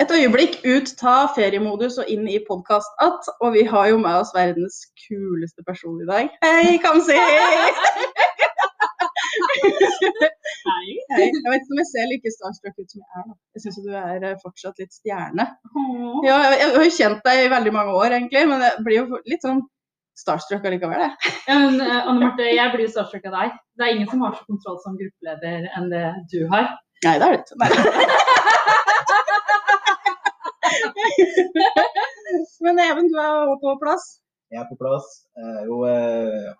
Et øyeblikk ut, ta feriemodus og inn i podkast att. Og vi har jo med oss verdens kuleste person i dag. Hei, Kamzy! Hei. Hei. Jeg vet ikke om jeg ser like starstruck ut som jeg er. da. Jeg syns du er eh, fortsatt litt stjerne. Ja, jeg, har jo kjent deg i veldig mange år, egentlig, men jeg blir jo litt sånn starstruck allikevel, jeg. Ja, men eh, Anne Marte, jeg blir starstruck av deg. Det er ingen som har så kontroll som gruppeleder enn det du har. Nei, det er det ikke. Men Even, du er også på plass. Jeg er på plass. Jeg er jo eh,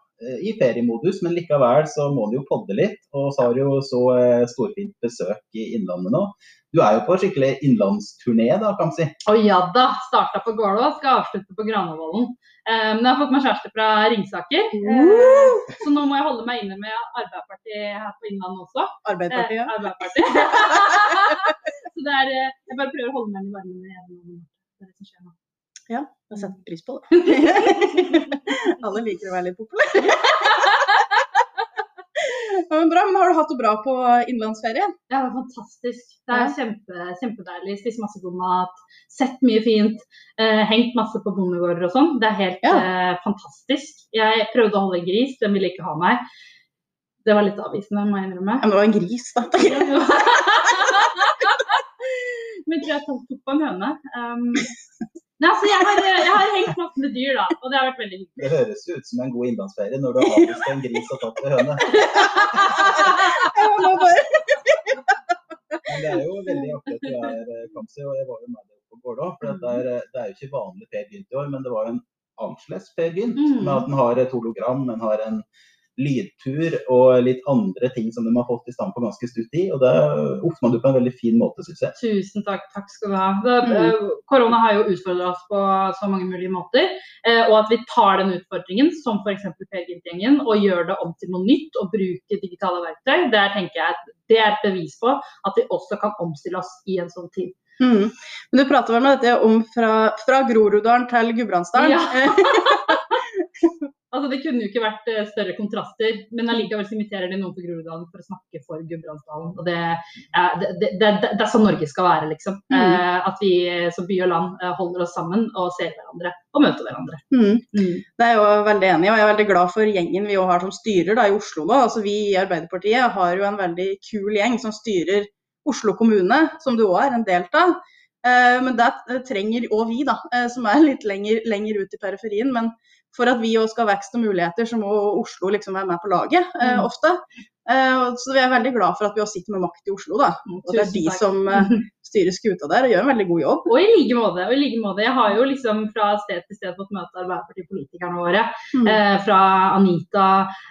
i feriemodus, men likevel så må du jo podde litt. Og så har du jo så eh, storfint besøk i Innlandet nå. Du er jo på skikkelig innlandsturné, da, kan man si. Å ja da, starta på Gålå, skal avslutte på Granavolden. Eh, men jeg har fått meg kjæreste fra Ringsaker, uh! så nå må jeg holde meg inne med Arbeiderpartiet her på Innlandet også. Arbeiderpartiet. Eh, Arbeiderpartiet. så det er, eh, jeg bare prøver å holde meg i varmen med Even. Det som skjer nå. Ja, jeg satt pris på det. Alle liker å være litt populære. Men bra, men Har du hatt det bra på innlandsferie? Det er fantastisk. Det er kjempe, kjempedeilig. Spist masse god mat, sett mye fint. Eh, hengt masse på bondegårder og sånn. Det er helt Ja. eh, fantastisk. Jeg prøvde å holde gris, den ville ikke ha meg. Det var litt avvisende, må jeg innrømme. Ja, men det var en gris, da. Men jeg tror jeg tok på en høne. Um, nei, altså, jeg, har, jeg har hengt masse med dyr, da, og det har vært veldig hyggelig. Det høres jo ut som en god innlandsferie når du har avvist en gris og tatt en høne. Jeg må bare... Men det er jo veldig artig at du er eh, Kamzy, og jeg var jo med deg på Gålå. For det er, eh, det er jo ikke vanlig Per Gynt i år, men det var jo en annerledes Per Gynt. Mm. Med at den har et hologram, den har en lydtur og litt andre ting som de har fått i stand på ganske stutt tid. Og det oppnådde du på en veldig fin måte, syns jeg. Tusen takk, takk skal du ha. Det, Mm. eh, korona har jo utfordra oss på så mange mulige måter. eh, og at vi tar den utfordringen, som f.eks. Per Gynt-gjengen, og gjør det om til noe nytt og bruker digitale verktøy, der tenker jeg at det er et bevis på at vi også kan omstille oss i en sånn tid. Mm. Men du prater vel med dette om fra, fra Groruddalen til Gudbrandsdalen? Ja. Altså, Det kunne jo ikke vært eh, større kontraster, men allikevel så inviterer de noen på Groruddalen for å snakke for Gudbrandsdalen. og Det, det, det, det, det er sånn Norge skal være, liksom. Mm. Eh, at vi som by og land eh, holder oss sammen og ser hverandre og møter hverandre. Mm. Mm. Det er jeg jo veldig enig i, og jeg er veldig glad for gjengen vi har som styrer da, i Oslo nå. Altså, vi i Arbeiderpartiet har jo en veldig kul gjeng som styrer Oslo kommune, som du òg er en del av. Men det trenger òg vi, da, som er litt lenger, lenger ut i periferien. Men for at vi òg skal ha vekst og muligheter, så må Oslo liksom være med på laget eh, Mm. ofte. Eh, så vi er veldig glad for at vi også sitter med makt i Oslo, da. Og det er de som eh, styrer skuta der og gjør en veldig god jobb. Og i like måte. og i like måte. Jeg har jo liksom fra sted til sted fått møte Arbeiderpartipolitikerne våre. Mm. Eh, fra Anita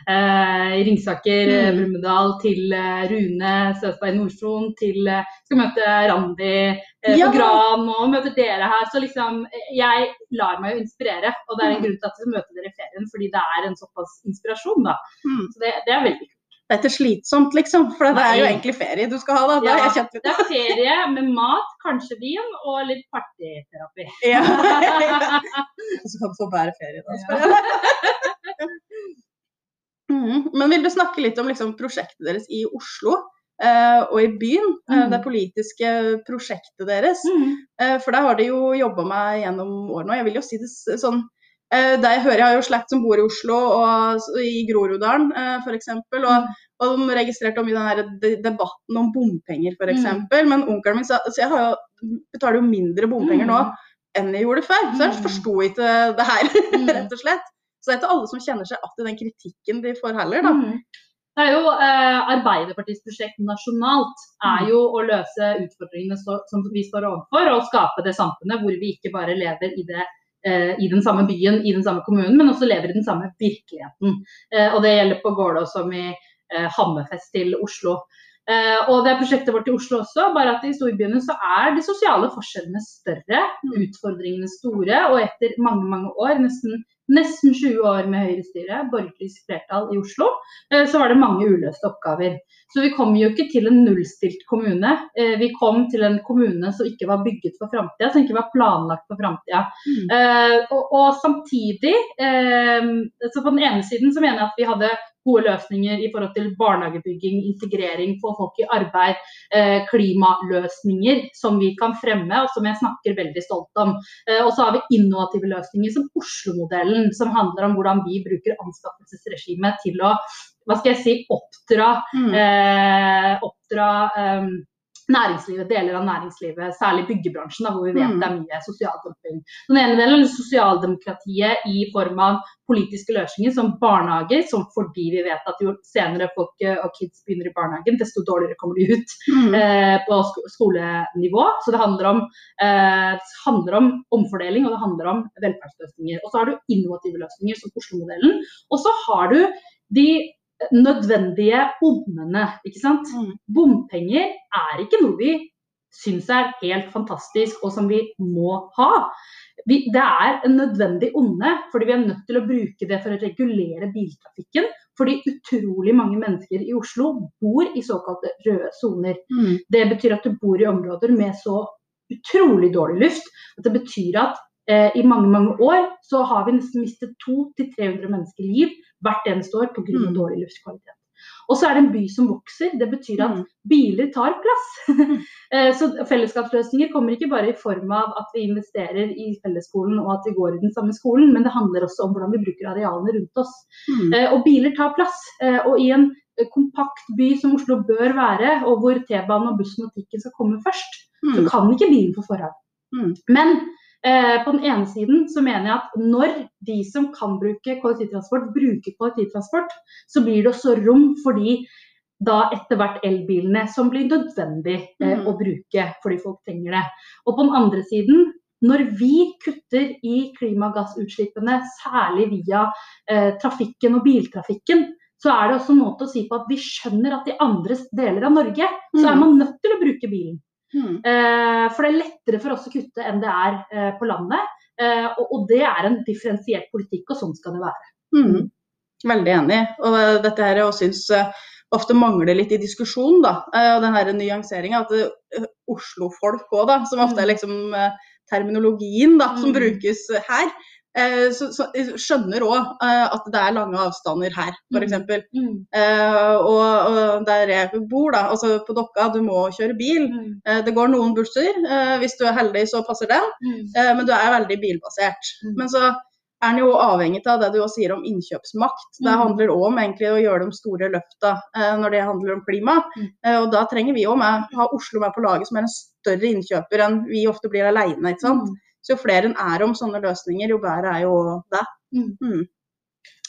eh, Ringsaker, eh, Mm. Brumunddal, til Rune Søsberg Nordstron, til skal møte Randi eh, Ja. på Gran og møter dere her. Så liksom, jeg lar meg jo inspirere. Og det er en Mm. grunn til at jeg møter dere i ferien, fordi det er en såpass inspirasjon, da. Mm. Så det, det er veldig kult. Det er ikke slitsomt, liksom. For det er jo egentlig ferie du skal ha, da. Det Ja, Det er ferie med mat, kanskje vin og litt partyterapi. Ja. Så kan du få bedre ferie da. spør jeg. Mm. Men vil du snakke litt om liksom, prosjektet deres i Oslo eh, og i byen? Eh, Mm. det politiske prosjektet deres. Mm. Eh, for der har de jo jobba meg gjennom årene. Og jeg vil jo si det sånn det jeg hører, jeg har jo slekt som bor i Oslo og i Groruddalen eh, f.eks. Og, og de registrerte mye den her de- debatten om bompenger f.eks. Mm. Men onkelen min sa så jeg har jo, betaler jo mindre bompenger nå enn jeg gjorde før. Så jeg Mm. forsto ikke det her, Mm. rett og slett. Så det er ikke alle som kjenner seg igjen i den kritikken de får heller, da. Det er jo eh, Arbeiderpartiets prosjekt nasjonalt er jo å løse utfordringene så, som vi står overfor, og skape det samfunnet hvor vi ikke bare lever i, det, eh, i den samme byen, i den samme kommunen, men også lever i den samme virkeligheten. Eh, og det gjelder på Gålå som i eh, Hammerfest til Oslo. Eh, og det er prosjektet vårt i Oslo også, bare at i storbyene så er de sosiale forskjellene større, utfordringene store, og etter mange, mange år, nesten nesten 20 år med høyrestyre, borgerlig flertall i Oslo, eh, så var det mange uløste oppgaver. Så vi kom jo ikke til en nullstilt kommune. Eh, Vi kom til en kommune som ikke var bygget for framtida, som ikke var planlagt for framtida. Mm. Eh, og, og samtidig, så på den ene siden så mener jeg at vi hadde gode løsninger i forhold til barnehagebygging, integrering, få folk i arbeid, eh, klimaløsninger som vi kan fremme og som jeg snakker veldig stolt om. Eh, og så har vi innovative løsninger som Oslo-modellen, som handler om hvordan vi bruker anskaffelsesregimet til å hva skal jeg si, oppdra, Mm. eh, oppdra næringslivet, deler av næringslivet, særlig byggebransjen, da, hvor vi vet Mm. det er mye sosial dumping. Den ene delen er sosialdemokratiet i form av politiske løsninger som barnehager, som fordi vi vet at jo senere folk eh, og kids begynner i barnehagen, desto dårligere kommer de ut Mm. eh, på sk skolenivå. Så det handler, om, eh, det handler om omfordeling og det handler om velferdsløsninger. Og så har du innovative løsninger som Oslo-modellen. Og så har du de nødvendige ondene. ikke sant? Mm. Bompenger er ikke noe vi syns er helt fantastisk og som vi må ha. Vi, det er en nødvendig onde, fordi vi er nødt til å bruke det for å regulere biltrafikken. Fordi utrolig mange mennesker i Oslo bor i såkalte røde soner. Mm. Det betyr at du bor i områder med så utrolig dårlig luft at det betyr at i mange mange år så har vi nesten mistet 200-300 mennesker liv hvert eneste år pga. Mm. dårlig luftkvalitet. Og så er det en by som vokser. Det betyr at Mm. biler tar plass. Eh, så fellesskapsløsninger kommer ikke bare i form av at vi investerer i fellesskolen og at vi går i den samme skolen, men det handler også om hvordan vi bruker arealene rundt oss. Mm. Eh, Og biler tar plass. Eh, Og i en eh, kompakt by som Oslo bør være, og hvor T-banen og bussen og trikken skal komme først, så Mm. kan ikke bilen få forrang. Mm. Men eh, på den ene siden så mener jeg at når de som kan bruke kollektivtransport, bruker kollektivtransport, så blir det også rom for de da etter hvert elbilene som blir nødvendig eh, Mm. å bruke fordi folk trenger det. Og på den andre siden, når vi kutter i klimagassutslippene, særlig via eh, trafikken og biltrafikken, så er det også en måte å si på at vi skjønner at i andre deler av Norge så er Mm. man nødt til å bruke bilen. Mm. For det er lettere for oss å kutte enn det er eh, på landet. Eh, og, det er en differensiert politikk, og sånn skal det være. Mm. Veldig enig. Og dette her jeg syns ofte mangler litt i diskusjonen, da. Og den her nyanseringa. At Oslo-folk òg, da, som ofte er liksom eh, terminologien da, som Mm. brukes her. Eh, Så, så skjønner òg at det er lange avstander her, f.eks. Mm. Eh, og, og der jeg bor, da, altså på Dokka, du må kjøre bil. Mm. Eh, det går noen busser. eh, hvis du er heldig, så passer den. Mm. Eh, men du er veldig bilbasert. Mm. Men så er den jo avhengig av det du også sier om innkjøpsmakt. Det Mm. handler òg om egentlig å gjøre de store løfta eh, når det handler om klima. Mm. Eh, og da trenger vi òg ha Oslo med på laget, som er en større innkjøper enn vi ofte blir alene. Ikke sant? Mm. Så jo flere en er om sånne løsninger, jo bedre er jo det. Mm. Mm.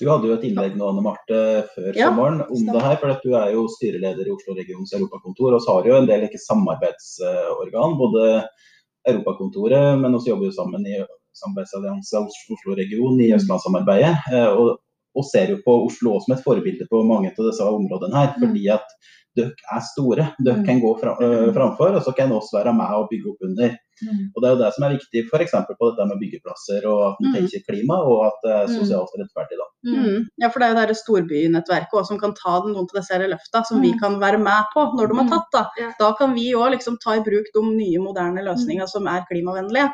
Du hadde jo et innlegg nå, Anne Marte, før Ja, sommeren om stemmer. det her. for at Du er jo styreleder i Oslo regions europakontor, og så har du jo en del ikke samarbeidsorgan. Både Europakontoret, men også jobber jo sammen i samarbeidsallianse Oslo region i Østlandssamarbeidet. eh, Og, og ser jo på Oslo også som et forbilde på mange av disse områdene her. Mm. Fordi at dere er store. Dere Mm. kan gå fra, øh, framfor, og så kan oss være med og bygge opp under. Mm. Og Det er jo det som er viktig f.eks. på dette med byggeplasser, og at man Mm. tenker klima, og at det er Mm. sosialt rettferdig. da. Mm. Ja, for det er jo det storbynettverket også, som kan ta noen av disse løfta som vi kan være med på når de har tatt. Da Ja. Da kan vi òg liksom ta i bruk de nye, moderne løsningene som er klimavennlige.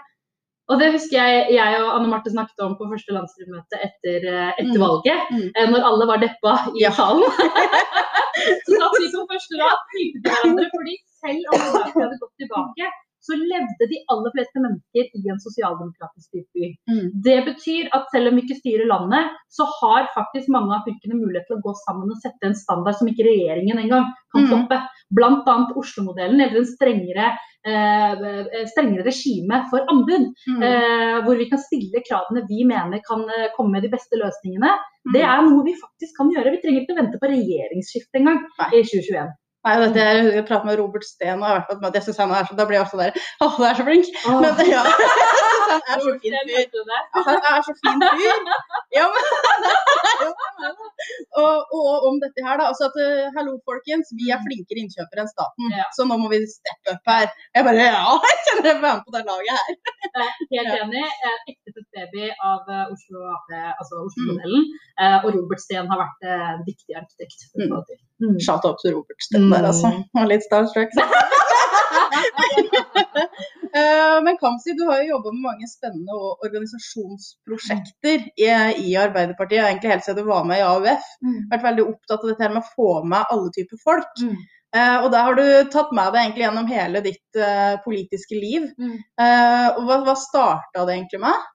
Og det husker jeg jeg og Anne Marte snakket om på første landsstyremøte etter, eh, etter valget. Mm. eh, Når alle var deppa i Ja. salen. så satt vi på første rad smilte til hverandre, fordi selv om vi hadde gått tilbake, så levde de aller fleste mennesker i en sosialdemokratisk styrt by. Mm. Det betyr at selv om vi ikke styrer landet, så har faktisk mange av fylkene mulighet til å gå sammen og sette en standard som ikke regjeringen engang kan Mm. stoppe. Bl.a. Oslo-modellen, eller en strengere, eh, strengere regime for anbud. Mm. Eh, hvor vi kan stille kravene vi mener kan eh, komme med de beste løsningene. Mm. Det er noe vi faktisk kan gjøre. Vi trenger ikke å vente på regjeringsskifte engang i 2021. Nei, dette er, Jeg prater med Robert Steen, og jeg møte. Jeg syns han er så, Da blir jeg også der Å, du er så flink! Men ja, han er så fin fyr. Det? Han er så fin fyr. Ja, men, og, og om dette her, da. Altså at, eh, hallo, folkens. Vi er flinkere innkjøpere enn staten, Ja. så nå må vi steppe opp her. Jeg bare Ja, jeg kjenner jeg være med på det laget her. Eh, Helt enig. Ekte Ektefødt baby av eh, Oslo altså Oslo-modellen. Mm. Og Robert Steen har vært eh, en viktig arkitekt. for å få til. Mm. Shout out til Robert Stepp der, altså. Og litt starstruck. Eh, men Kamzy, du har jo jobba med mange spennende organisasjonsprosjekter i, i, Arbeiderpartiet, egentlig helt siden du var med i AUF. Mm. Vært veldig opptatt av dette med å få med alle typer folk. Mm. Uh, og der har du tatt med deg egentlig gjennom hele ditt uh, politiske liv. Mm. Uh, og hva, hva starta det egentlig med?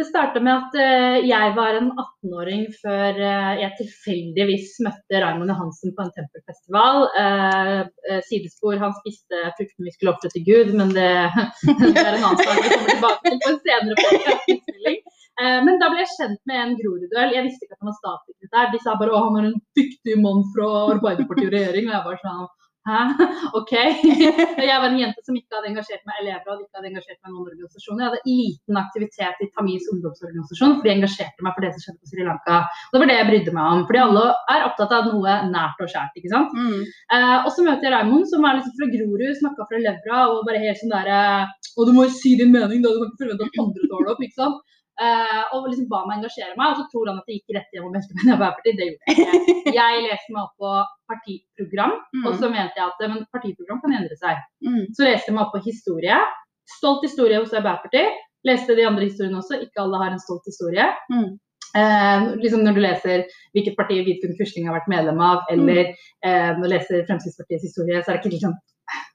Det starta med at uh, jeg var en 18-åring før uh, jeg tilfeldigvis møtte Raymond Johansen på en tempelfestival. Uh, sidespor, han spiste frukten vi skulle ofre til Gud, men det, det, er en annen sak vi kommer tilbake til på en senere men da ble jeg kjent med en Groruddøl. Jeg visste ikke at han var statssekretær. De sa bare 'Å, han er en dyktig mann fra Arbeiderpartiet og regjering. Og jeg var sånn Hæ? OK. Jeg var en jente som ikke hadde engasjert meg elever og ikke hadde engasjert meg i noen organisasjoner. Jeg hadde liten aktivitet i Tamils ungdomsorganisasjon, fordi jeg engasjerte meg for det som skjedde på Sri Lanka. Det var det jeg brydde meg om. Fordi alle er opptatt av noe nært og skjært. ikke sant? Mm. Eh, og så møter jeg Raymond, som er liksom fra Grorud, snakka fra levra og bare helt sånn derre Og du må jo si din mening, da. Du kan ikke forvente at andre tar det opp. ikke sant? Uh, og liksom ba meg engasjere meg. Og så tror han at det gikk rett hjem meg i Arbeiderpartiet. Det gjorde jeg ikke. Jeg leste meg opp på partiprogram, mm. og så mente jeg at men partiprogram kan endre seg. Mm. Så leste jeg meg opp på historie. Stolt historie hos Arbeiderpartiet. Leste de andre historiene også. Ikke alle har en stolt historie. Mm. Uh, liksom når du leser hvilket parti Vidkun Quisling har vært medlem av, eller uh, når du leser Fremskrittspartiets historie, så er det ikke liksom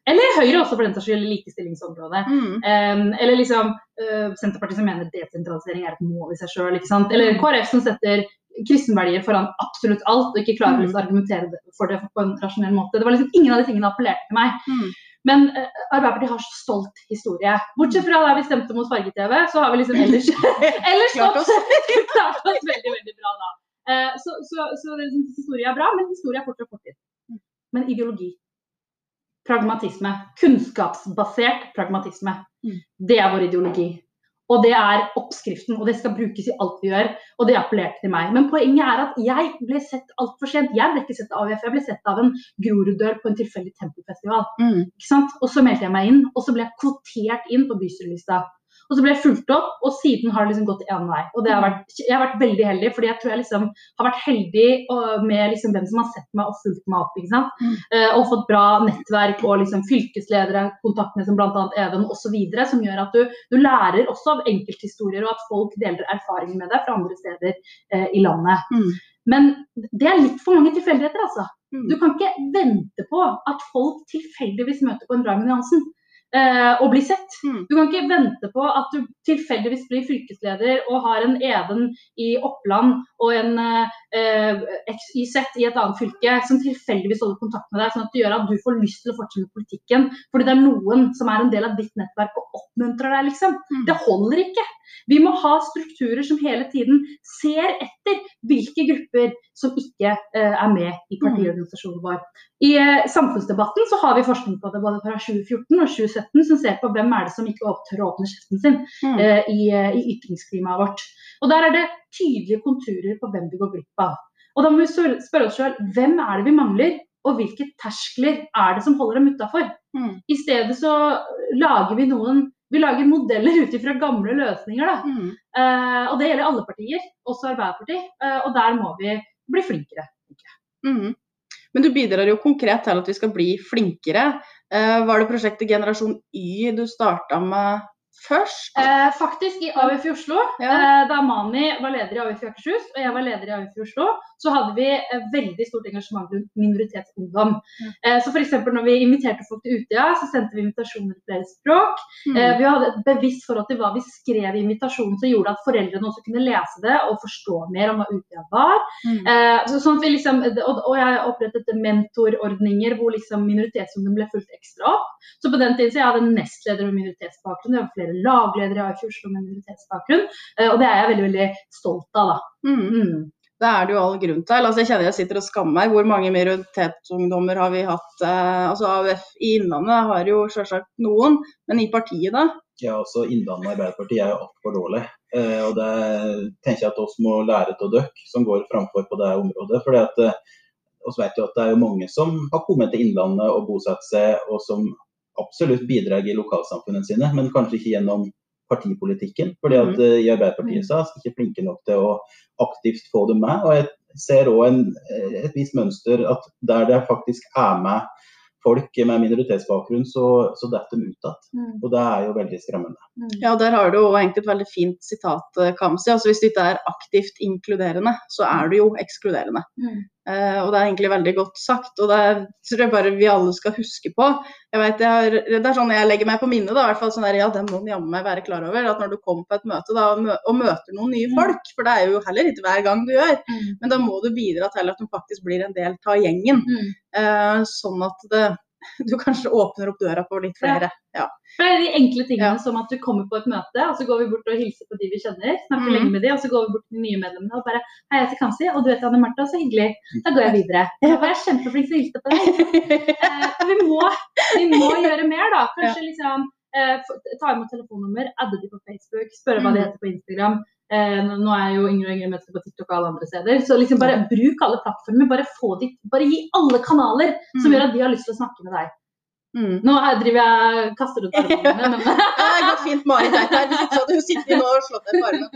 eller Høyre også, for den saks skyld, likestillingsområdet. Mm. Um, eller liksom uh, Senterpartiet som mener desentralisering er et mål i seg sjøl. Eller mm. KrF som setter kristenverdier foran absolutt alt og ikke klarer mm. å argumentere for det på en rasjonell måte. Det var liksom Ingen av de tingene appellerte til meg. Mm. Men uh, Arbeiderpartiet har så stolt historie. Bortsett fra da vi stemte mot farge-TV, så har vi liksom ellers, ellers klart oss, klart oss veldig, veldig bra da. Uh, så, så, så så historie er bra, men historie er fortsatt fortid. Mm. Men ideologi pragmatisme. Kunnskapsbasert pragmatisme. Mm. Det er vår ideologi. Og det er oppskriften, og det skal brukes i alt vi gjør. Og det appellerte til meg. Men poenget er at jeg ble sett altfor sent. Jeg ble ikke sett av AUF, jeg ble sett av en Groruddør på en tilfeldig tempelfestival. Mm. Og så meldte jeg meg inn, og så ble jeg kvotert inn på bystyrelista. Og så ble jeg fulgt opp, og siden har det liksom gått én vei. Og har vært, jeg har vært veldig heldig, fordi jeg tror jeg liksom har vært heldig med liksom hvem som har sett meg og fulgt meg opp. ikke sant? Mm. Uh, og fått bra nettverk og liksom fylkesledere, kontakt med som bl.a. Even osv. Som gjør at du, du, lærer også av enkelthistorier, og at folk deler erfaringer med deg fra andre steder uh, i landet. Mm. Men det er litt for mange tilfeldigheter, altså. Mm. Du kan ikke vente på at folk tilfeldigvis møter på en Raymond Johansen eh, å bli sett. Mm. Du kan ikke vente på at du tilfeldigvis blir fylkesleder og har en Even i Oppland og en eh, XYZ i et annet fylke som tilfeldigvis holder kontakt med deg, sånn at det gjør at du får lyst til å fortsette med politikken. Fordi det er noen som er en del av ditt nettverk og oppmuntrer deg, liksom. Mm. Det holder ikke. Vi må ha strukturer som hele tiden ser etter hvilke grupper som ikke eh, er med i partiorganisasjonen vår. I eh, samfunnsdebatten så har vi forskning på det både fra 2014 og 2017 som ser på hvem er det som ikke tør å åpne kjeften sin mm. eh, i, eh, i ytringsklimaet vårt. Og Der er det tydelige konturer på hvem vi går glipp av. Og Da må vi spørre oss selv hvem er det vi mangler, og hvilke terskler er det som holder dem utafor. Mm. I stedet så lager vi noen vi lager modeller ut ifra gamle løsninger. Da. Mm. Uh, og det gjelder alle partier, også Arbeiderpartiet. Uh, og der må vi bli flinkere. Mm. Men du bidrar jo konkret til at vi skal bli flinkere. Uh, var det prosjektet Generasjon Y du starta med først? Eh, faktisk i AUF i Oslo. Ja. Eh, da Mani var leder i AUF i Akershus og jeg var leder i AUF i Oslo, så hadde vi eh, veldig stort engasjement rundt minoritetsungdom. Mm. Eh, så f.eks. når vi inviterte folk til Utøya, så sendte vi invitasjoner til flere språk. Mm. Eh, vi hadde et bevisst forhold til hva vi skrev i invitasjonen som gjorde at foreldrene også kunne lese det og forstå mer om hva Utøya var. Mm. Eh, så, sånn liksom, og, og, jeg opprettet mentorordninger hvor liksom minoritetsungdom ble fulgt ekstra opp. Så på den tiden så jeg hadde en nestleder med minoritetsbakgrunn. Jeg har flere lagledere i AIF Oslo med minoritetsbakgrunn. Eh, og det er jeg veldig veldig stolt av. da. Mm. Mm. Det er det jo all grunn til. Altså, jeg kjenner jeg sitter og skammer meg. Hvor mange minoritetsungdommer har vi hatt? Eh, altså AUF i Innlandet har jo selvsagt noen, men i partiet da? Ja, også Innlandet Arbeiderparti er jo altfor dårlig. Eh, og det tenker jeg at oss må lære av dere som går framfor på det området. fordi at eh, vet jo at det er jo mange som har kommet til Innlandet og bosatt seg, og som absolutt bidrag i lokalsamfunnene sine, men kanskje ikke gjennom partipolitikken. fordi at mm. i Arbeiderpartiet så er vi ikke flinke nok til å aktivt få dem med. og jeg ser òg eh, et visst mønster at der det faktisk er med folk med minoritetsbakgrunn, så, så detter de ut igjen. Mm. Og det er jo veldig skremmende. Ja, der har du jo egentlig et veldig fint sitat, eh, Kamzy. Altså, hvis du ikke er aktivt inkluderende, så er du jo ekskluderende. Mm. Eh, og det er egentlig veldig godt sagt, og det er, tror jeg bare vi alle skal huske på. Jeg vet, jeg har, det er sånn jeg legger meg på minnet, da, i hvert fall sånn der, ja, det må en jammen meg være klar over. At når du kommer på et møte da, og møter noen nye Mm. folk, for det er jo heller ikke hver gang du gjør, Mm. men da må du bidra til at de faktisk blir en del av gjengen. Mm. Eh, sånn at det, du kanskje åpner opp døra for litt flere. Ja. For det er de enkle tingene Ja. som at du kommer på et møte, og så går vi bort og hilser på de vi kjenner, snakker mm. lenge med de, og så går vi bort til de nye medlemmene og bare Hei, jeg heter Kansi, og du heter Anne Martha, så hyggelig. Da går jeg videre. Jeg var kjempeflink til å hilse på deg. Eh, vi, må, vi må gjøre mer, da. Kanskje liksom eh, ta imot telefonnummer, adde de på Facebook, spørre hva de Mm. heter på Instagram. Eh, nå er er jo yngre og yngre mennesker på TikTok og alle andre steder. Så liksom bare bruk alle plattformer. Bare få de, bare gi alle kanaler som Mm. gjør at de har lyst til å snakke med deg. Mm. Nå her driver jeg kaster rundt armene men Ja, det går fint, Marit er her. Hun sitter nå og slår deg på armen.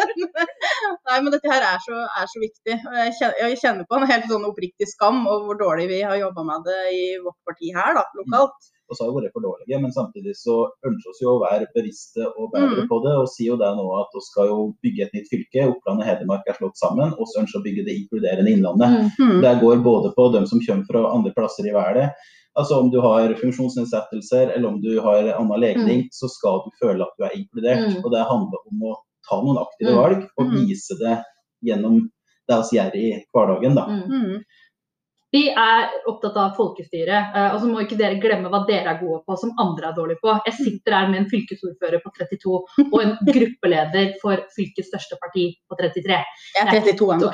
Nei, men dette her er så, er så viktig. Jeg kjenner, jeg kjenner på en helt sånn oppriktig skam over hvor dårlig vi har jobba med det i vårt parti her, da, lokalt. Og så har jo vært for dårlige, men samtidig så ønsker vi jo å være bevisste og bedre Mm. på det. Og sier jo det nå at vi skal jo bygge et nytt fylke. Oppland og Hedmark er slått sammen. Og så ønsker vi å bygge det inkluderende Innlandet. mm. Mm. Det går både på dem som kommer fra andre plasser i verden. Altså Om du har funksjonsnedsettelser eller om du har annen legning, så skal du føle at du er inkludert. Mm. Og det handler om å ta noen aktive Mm. valg og Mm. vise det gjennom det vi gjør i hverdagen. da. Vi er opptatt av folkestyre, eh, og så må ikke dere glemme hva dere er gode på som andre er dårlige på. Jeg sitter her med en fylkesordfører på 32 og en gruppeleder for fylkets største parti på 33. Jeg er 32 ennå.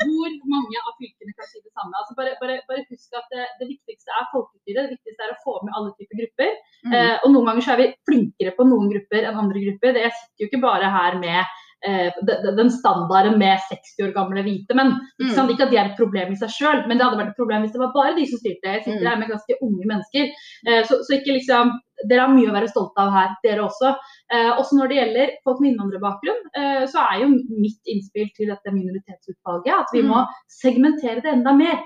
Hvor mange av fylkene kan si det samme? Altså bare, bare, bare husk at det, det viktigste er folkestyre. Det viktigste er å få med alle typer grupper. Mm. Eh, og noen ganger så er vi flinkere på noen grupper enn andre grupper. Det, jeg sitter jo ikke bare her med eh, de- de- den standarden med 60 år gamle hvite menn. Ikke, Mm. sant? ikke at de er et problem i seg sjøl, men det hadde vært et problem hvis det var bare de som styrte. Jeg sitter Mm. her med ganske unge mennesker. Eh, så, så ikke liksom Dere har mye å være stolte av her, dere også. Eh, også når det gjelder folk med innvandrerbakgrunn, eh, så er jo mitt innspill til dette minoritetsutvalget at vi Mm. må segmentere det enda mer.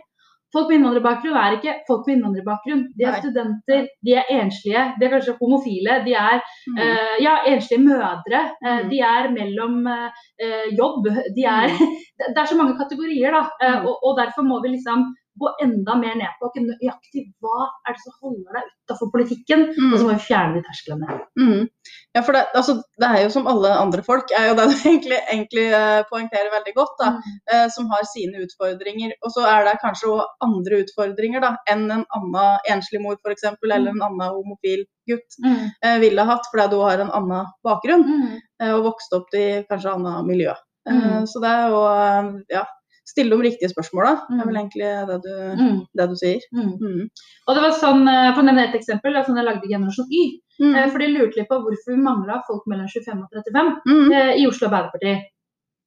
Folk med innvandrerbakgrunn er ikke folk med innvandrerbakgrunn. De er Nei. studenter, de er enslige, de er kanskje homofile, de er Mm. uh, ja, enslige mødre. Uh, Mm. De er mellom eh, jobb. De er, det det er så mange kategorier, da. Mm. og, og derfor må vi liksom gå enda mer ned på nøyaktig hva er det som holder deg utafor politikken. Og så Mm. må vi fjerne de tersklene. Mm. Ja, for det, altså, det er jo som alle andre folk, er jo det du egentlig, egentlig eh, poengterer veldig godt. da. eh, som har sine utfordringer. Og så er det kanskje òg andre utfordringer da, enn en annen enslig mor f.eks. eller en annen homofil gutt Mm. eh, ville hatt, fordi du har en annen bakgrunn Mm. eh, og vokst opp i kanskje annet miljø. Eh, Mm. Så det er jo eh, ja, stille de riktige spørsmåla, Mm. er vel egentlig det du, Mm. det du sier. Mm. Mm. Og det var sånn, eh, For å nevne et eksempel, det sånn jeg lagde Generasjon Y. Mm. eh, For de lurte litt på hvorfor vi mangla folk mellom 25 og 35 Mm. eh, i Oslo Arbeiderparti.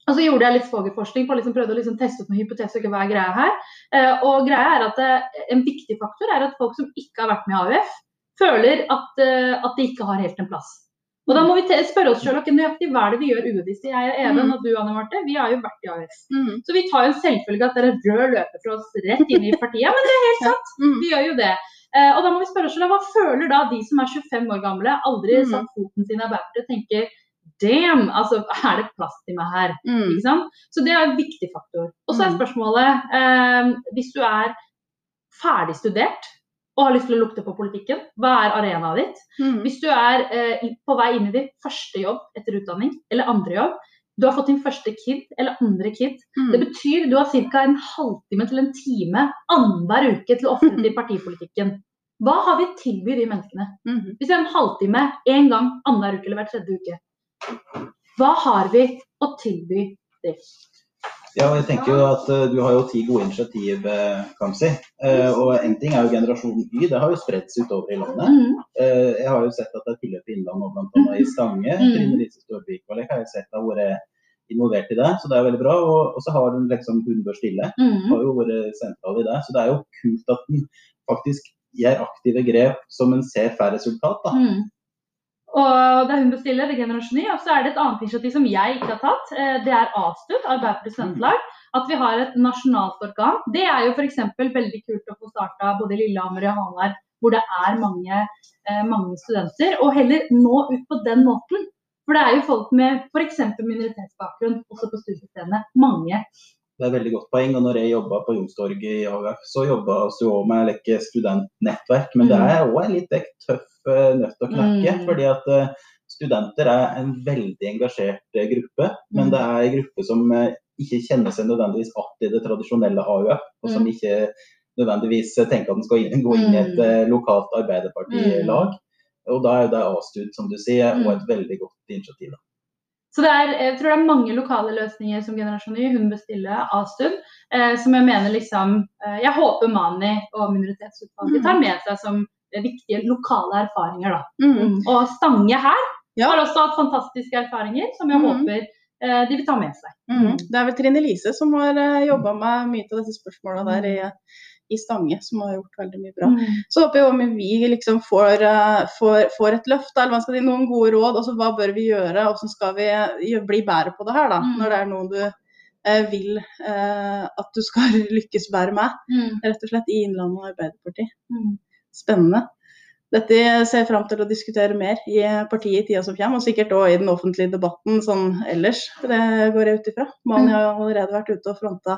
Og så gjorde jeg litt svogerforskning på liksom prøvde å liksom teste ut noen hypoteser. Hva er greia her? Eh, og greia er at det, En viktig faktor er at folk som ikke har vært med i AUF, føler at, eh, at de ikke har helt en plass. Og Da må vi spørre oss selv, ok, nøyaktig hva er det vi gjør ubevisst. Jeg og Even Mm. og du Anne Marte, vi har jo vært i AUF. Mm. Så vi tar jo en selvfølge at det er rød løper for oss rett inn i partiet. Men det er helt sant. Mm. Vi gjør jo det. Eh, og da må vi spørre oss selv, hva føler da de som er 25 år gamle, aldri Mm. satt foten sin i Arbeiderpartiet, tenker damn, altså er det plass til meg her? Mm. Ikke sant? Så det er en viktig faktor. Og så er Mm. spørsmålet, eh, hvis du er ferdig studert og har lyst til å lukte på politikken, hva er arenaen ditt? Mm. Hvis du er eh, på vei inn i din første jobb etter utdanning, eller andre jobb, du har fått din første kid eller andre kid, Mm. det betyr du har ca. en halvtime til en time annenhver uke til å ofre til partipolitikken. Hva har vi å tilby de menneskene? Mm. Hvis det er en halvtime én gang annenhver uke eller hver tredje uke, hva har vi å tilby dem? Ja, jeg tenker jo at uh, Du har jo ti gode initiativ, uh, Kamzy. Uh, og en ting er jo generasjon Y. Det har jo spredt seg utover i landet. Mm. Eh, jeg har jo sett at det er tilløp i Innlandet, bl.a. i Stange. Mm. Trine Lise Størbvik har jeg sett har vært involvert i det, så det er veldig bra. Og, så har hun liksom Hun bør stille. Mm. Har jo vært sentral i det. Så det er jo kult at den faktisk gjør aktive grep som en ser får resultat. da. Mm. Og det er hun bestiller, det er Generasjon Y. Og så er det et annet initiativ som jeg ikke har tatt. Eh, Det er ASTUD, Arbeiderpartiets studentlag. At vi har et nasjonalt organ. Det er jo f.eks. veldig kult å få starta både i Lillehammer og Hamar, hvor det er mange, eh, mange studenter. Og heller nå ut på den måten. For det er jo folk med f.eks. minoritetsbakgrunn også på studiestedene. Mange. Det er et veldig godt poeng. og når jeg jobba på Youngstorget i AUF, så jobba vi òg med like, studentnettverk. Men det er òg en litt tøff uh, nøtt å knekke. Mm. fordi at uh, studenter er en veldig engasjert uh, gruppe. Men Mm. det er en gruppe som uh, ikke kjenner seg nødvendigvis igjen i det tradisjonelle AUF. Og som Mm. ikke nødvendigvis tenker at den skal inn, gå inn i et uh, lokalt arbeiderpartilag. Og da er det A-stud, som du sier, Mm. og et veldig godt initiativ. da. Så det er, jeg tror det er mange lokale løsninger som Generasjon Y hun bestiller A-stund. Eh, som jeg mener liksom eh, Jeg håper Mani og minoritetsutvalget Mm. tar med seg som eh, viktige lokale erfaringer. Mm. Og Stange her Ja. har også hatt fantastiske erfaringer som jeg Mm. håper eh, de vil ta med seg. Mm. Det er vel Trine Lise som har uh, jobba med mye av disse spørsmåla der i, i Stange, som har gjort veldig mye bra. Mm. Så håper jeg om vi liksom får, eh, får, får et løft, eller hva skal si, noen gode råd. Altså, hva bør vi gjøre, hvordan skal vi bli bedre på det her, da, Mm. når det er noe du eh, vil eh, at du skal lykkes bedre med, Mm. rett og slett i Innlandet Arbeiderparti. Mm. Spennende. Dette ser jeg fram til å diskutere mer i partiet i tida som kommer, og sikkert òg i den offentlige debatten sånn ellers. Det går jeg ut ifra. Mani har jo allerede vært ute og fronta,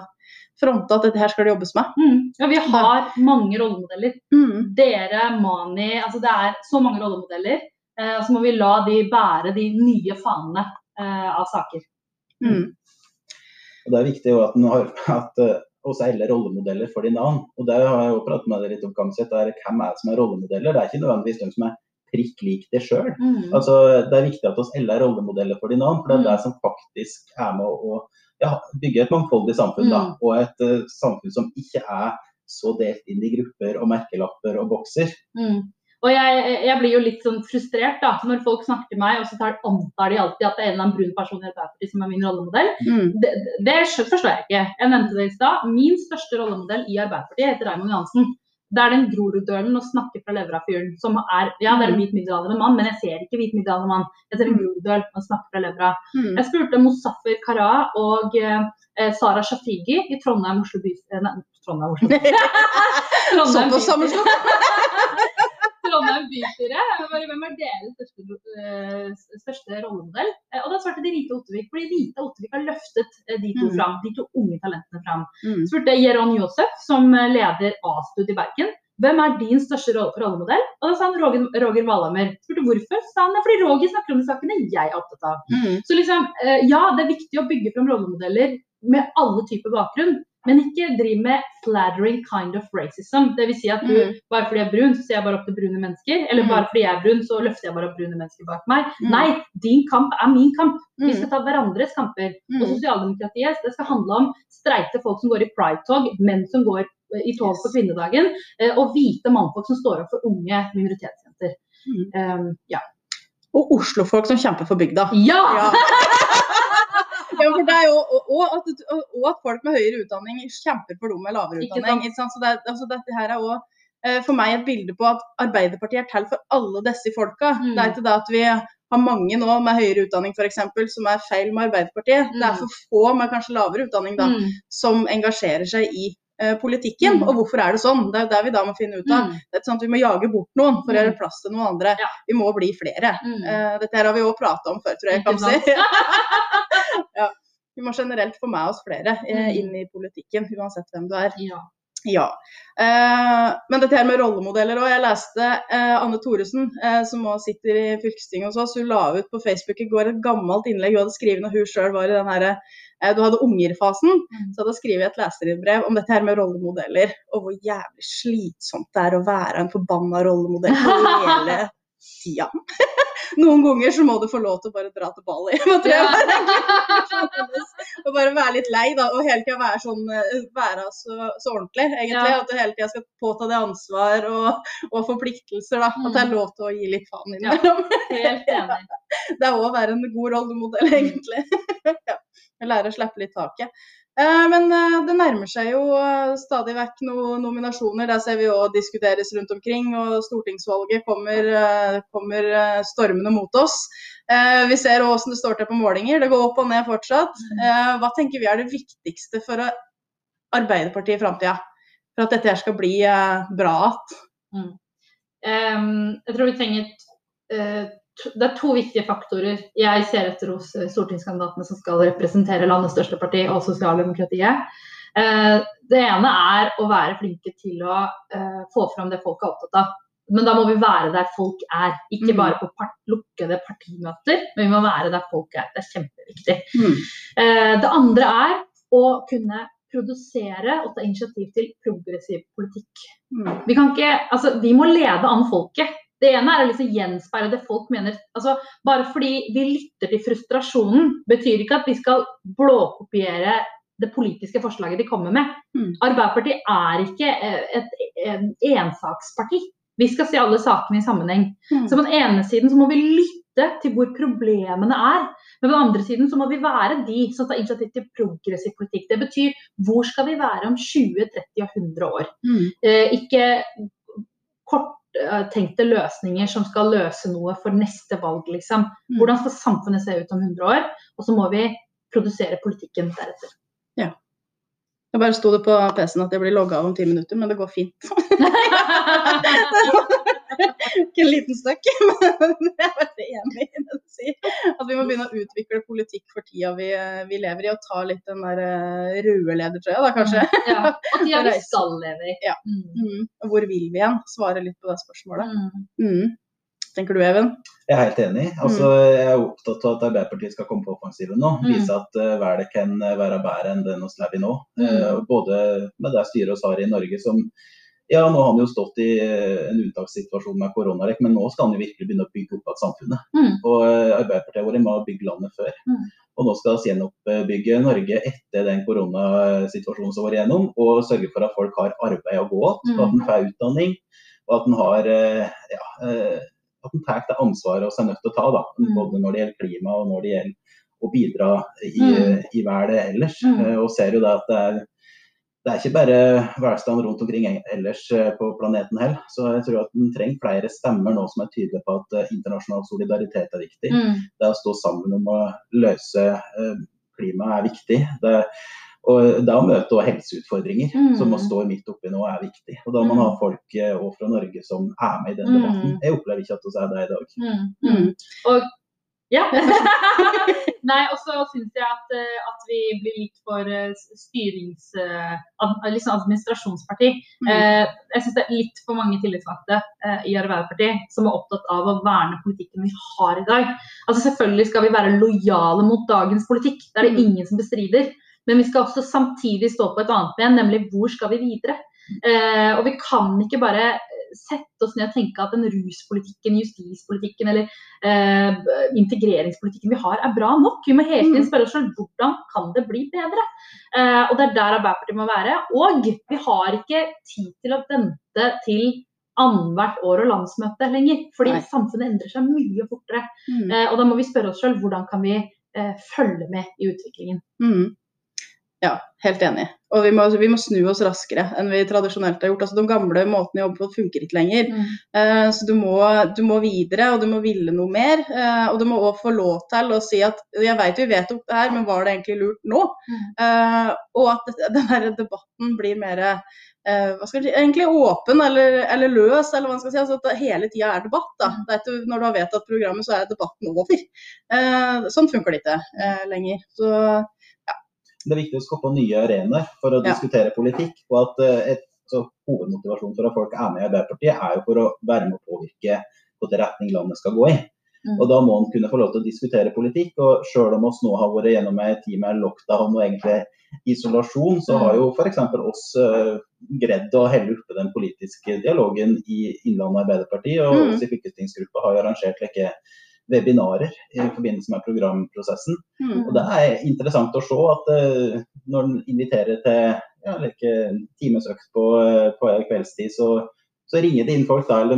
fronta at dette her skal det jobbes med. Mm. Ja, vi har mange rollemodeller. Mm. Dere, Mani altså Det er så mange rollemodeller. Eh, så må vi la de bære de nye fanene eh, av saker. Mm. Og Det er viktig jo at har at også alle rollemodeller for de navn. Og det har jeg jo pratet med dere litt om, Kamset, er hvem er det som er rollemodeller. Det er ikke nødvendigvis de som er prikk lik det sjøl. Mm. Altså, det er viktig at oss alle er rollemodeller for de navn, for det er Mm. det som faktisk er med å ja, bygge et mangfoldig samfunn. Da, Mm. og et uh, samfunn som ikke er så delt inn i grupper og merkelapper og bokser. Mm. Og jeg, jeg blir jo litt sånn frustrert da, når folk snakker til meg, og så tar, antar de alltid at det er en eller annen brun person i Arbeiderpartiet som er min rollemodell. Mm. Det, det forstår jeg ikke. Jeg nevnte det i stad. Min største rollemodell i Arbeiderpartiet heter Raymond Johansen. Det er den Groruddølen og snakke fra levra fyren som er Ja, det er en hvit middelaldrende mann, men jeg ser ikke hvit middelaldrende mann. Jeg ser en Groruddøl og snakker fra levra. Mm. Jeg spurte Mozaffer Kara og eh, Sara Shafigi i Trondheim, Oslo by... eh, Nei, Trondheim, Oslo by. Trondheim Såpass sammenslått. Trondheim bystyre. Hvem er deres største, eh, største rollemodell? Eh, og da svarte de Rita Ottervik, fordi Rita Ottervik har løftet eh, de to Mm. fram, de to unge talentene fram. Mm. spurte Jeron Josef, som leder A-stud i Bergen. Hvem er din største rollemodell? Og da sa han Roger, Roger Valhammer. Spurte hvorfor? Sa han det? fordi Roger snakker om de sakene jeg er opptatt av. Mm. Så liksom, ja, det er viktig å bygge fram rollemodeller med alle typer bakgrunn. Men ikke driv med flattering kind of racism. Det vil si at du, Mm. bare fordi jeg er brun, så ser jeg bare opp til brune mennesker. Eller Mm. bare fordi jeg er brun, så løfter jeg bare opp brune mennesker bak meg. Mm. Nei, din kamp er min kamp. Vi Mm. skal ta hverandres kamper. Mm. Og sosialdemokratiet det skal handle om streite folk som går i pride-tog, menn som går eh, i tog på kvinnedagen, eh, og hvite mannfolk som står opp for unge minoritetsjenter. Mm. Um, ja. Og Oslo-folk som kjemper for bygda. ja! Ja. ja, for det er jo, og, og, at, og at folk med høyere utdanning kjemper for dem med lavere utdanning. Ikke sant? Så det, altså, dette her er også, eh, for meg et bilde på at Arbeiderpartiet er til for alle disse folka. Mm. Det er ikke det at vi har mange nå med høyere utdanning for eksempel, som er feil med Arbeiderpartiet. Det er Mm. for få med kanskje lavere utdanning da, Mm. som engasjerer seg i politikken. Mm. Og hvorfor er det sånn? Det er det vi da må finne ut av. Mm. Det er sånn Vi må jage bort noen for å Mm. gjøre plass til noen andre. Ja. Vi må bli flere. Mm. Eh, dette her har vi òg prata om før, tror jeg. jeg kan si. ja. Vi må generelt få med oss flere eh, Mm. inn i politikken, uansett hvem du er. ja. Ja. Eh, men dette her med rollemodeller òg. Jeg leste eh, Anne Thoresen, eh, som også sitter i fylkestinget hos oss, hun la ut på Facebook i går et gammelt innlegg hun hadde skrevet når hun sjøl var i den her, eh, du hadde ungerfasen. Mm. Så hadde hun skrevet et leserinnbrev om dette her med rollemodeller, og hvor jævlig slitsomt det er å være en forbanna rollemodell hele tida. Noen ganger så må du få lov til å bare dra til Bali. Ja. og bare være litt lei, da. Og hele tida være sånn eh, være så, så ordentlig, egentlig. Ja. At du hele tida skal påta deg ansvar og, og forpliktelser, da. At det er Mm. lov til å gi litt faen Ja. innimellom. Helt enig. Det er òg å være en god rollemodell, egentlig. ja. Vi lærer å slippe litt taket. Eh, men eh, det nærmer seg jo eh, stadig vekk noen nominasjoner. Der ser vi òg diskuteres rundt omkring. Og stortingsvalget kommer, kommer stormende mot oss. Vi ser òg åssen det står til på målinger. Det går opp og ned fortsatt. Hva tenker vi er det viktigste for Arbeiderpartiet i framtida? For at dette her skal bli bra igjen? Mm. Um, jeg tror vi trenger uh, det er to viktige faktorer jeg ser etter hos eh, stortingskandidatene som skal representere landets største parti og sosialdemokratiet. Eh, det ene er å være flinke til å eh, få fram det folk er opptatt av. Men da må vi være der folk er. Ikke mm. bare på part lukkede partimøter, men vi må være der folk er. Det er kjempeviktig. Mm. Det andre er å kunne produsere og ta initiativ til progressiv politikk. Mm. Vi, ikke, altså, vi må lede an folket. Det ene er å liksom gjenspeile det folk mener. Altså, bare fordi vi lytter til frustrasjonen, betyr ikke at vi skal blåkopiere det politiske forslaget de kommer med. Mm. Arbeiderpartiet er ikke et, et, ensaksparti. Vi skal se alle sakene i sammenheng. Mm. Så På den ene siden så må vi lytte til hvor problemene er. Men på den andre siden så må vi være de som tar initiativ til progressiv politikk. Det betyr hvor skal vi være om 20, 30 og 100 år. Mm. Eh, ikke kort Eh, tenkte løsninger som skal løse noe for neste valg, liksom. Mm. Hvordan skal samfunnet se ut om 100 år? Og så må vi produsere politikken deretter. Ja. Jeg bare sto det på PC-en at jeg blir logga av om ti minutter, men det går fint. Ikke en liten støkk, men jeg er veldig enig i det du sier. At vi må begynne å utvikle politikk for tida vi, vi lever i, og ta litt den der eh, røde ledertrøya, da kanskje. Ja, og tida vi skal leve i. Ja. Mm. Hvor vil vi igjen? Svare litt på det spørsmålet. Mm. Mm. Tenker du, Even? Jeg er helt enig. Altså, jeg er opptatt av at Arbeiderpartiet skal komme på offensiven nå. Mm. Vise at uh, verden kan være bedre enn den vi lever i nå. Uh, både med det styret vi har i Norge, som ja, nå har han jo stått i eh, en unntakssituasjon med koronarekk, men nå skal han jo virkelig begynne å bygge opp igjen samfunnet. Mm. Og eh, Arbeiderpartiet har vært med å bygge landet før. Mm. Og nå skal vi gjenoppbygge Norge etter den koronasituasjonen som var igjennom, og sørge for at folk har arbeid å gå til, mm. at en får utdanning, og at en har eh, ja, at en tar det ansvaret vi er nødt til å ta, da, mm. både når det gjelder klima og når det gjelder å bidra i, mm. i verden ellers. Mm. Og ser jo det at det er det er ikke bare velstand rundt omkring ellers eh, på planeten heller. Så jeg tror at den trenger flere stemmer nå som er tydelige på at eh, internasjonal solidaritet er viktig. Mm. Det å stå sammen om å løse eh, klimaet er viktig. Det, og det å møte helseutfordringer mm. som man står midt oppi nå, er viktig. Og da må man ha mm. folk òg fra Norge som er med i den debatten. Mm. Jeg opplever ikke at vi er det i dag. Mm. mm. Og ja. Nei, og så syns jeg at, eh, at, vi blir litt for eh, styrings... Liksom administrasjonsparti. Mm. Jeg syns det er litt for mange tillitsvalgte i Arbeiderpartiet som er opptatt av å verne politikken vi har i dag. Altså Selvfølgelig skal vi være lojale mot dagens politikk, det er det mm. ingen som bestrider. Men vi skal også samtidig stå på et annet ben, nemlig hvor skal vi videre? Eh, og vi kan ikke bare sette oss ned og tenke at den ruspolitikken, justispolitikken eller eh, integreringspolitikken vi har, er bra nok. Vi må hele tiden mm. spørre oss selv hvordan kan det bli bedre. Eh, og Det er der Arbeiderpartiet må være. Og vi har ikke tid til å vente til annethvert år og landsmøte lenger. Fordi Nei. samfunnet endrer seg mye fortere. Mm. Eh, og da må vi spørre oss selv hvordan kan vi eh, følge med i utviklingen. Mm. Ja, helt enig. Og vi må, vi må, snu oss raskere enn vi tradisjonelt har gjort. Altså, de gamle måtene å jobbe på funker ikke lenger. Mm. Uh, så du må, du må, videre, og du må ville noe mer. Uh, og du må òg få lov til å si at jeg vet vi vedtok det her, men var det egentlig lurt nå? Mm. Uh, og at denne debatten blir mer si, egentlig åpen eller, eller, løs, eller hva man skal si. Altså at det hele tida er debatt. da. Mm. Er ikke, når du har vedtatt programmet, så er debatten over. sånn funker det ikke lenger. Så det er viktig å skape nye arenaer for å ja. diskutere politikk. og at eh, et, Hovedmotivasjonen for at folk er med i Arbeiderpartiet, er jo for å være med å påvirke hvilken retning landet skal gå i. Mm. Og Da må en kunne få lov til å diskutere politikk. og Selv om oss nå har vært gjennom en tid med lockdown og egentlig isolasjon, så har jo f.eks. oss uh, greid å helle oppe den politiske dialogen i Innlandet Arbeiderparti. Og mm. oss i fylkestingsgruppa har arrangert like, webinarer i forbindelse med programprosessen. Mm. Og Det er interessant å se at uh, når en inviterer til ja, like, timesøkt på, på kveldstid, så, Så ringer det inn folk der de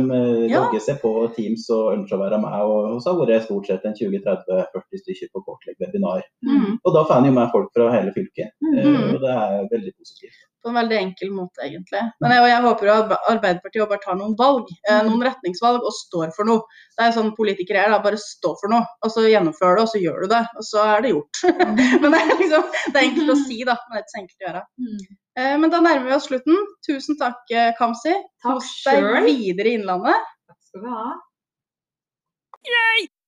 Ja. logger seg på Teams og ønsker å være med. Og så har det vært stort sett en 20-30-40 stykker på kortlegg webinar. Mm. Og da får en jo med folk fra hele fylket. Mm -hmm. uh, Og det er veldig positivt. På en veldig enkel måte, egentlig. Men jeg, jeg håper at Arbeiderpartiet bare tar noen valg, eh, noen retningsvalg, og står for noe. Det er sånn politikere er, da. Bare stå for noe. Og så gjennomfører det, og så gjør du det. Og så er det gjort. men det er liksom det er enkelt å si, da. Men det er ikke så enkelt å gjøre. Eh, men da nærmer vi oss slutten. Tusen takk, eh, Kamzy. Kos deg videre i Innlandet. Takk skal du ha.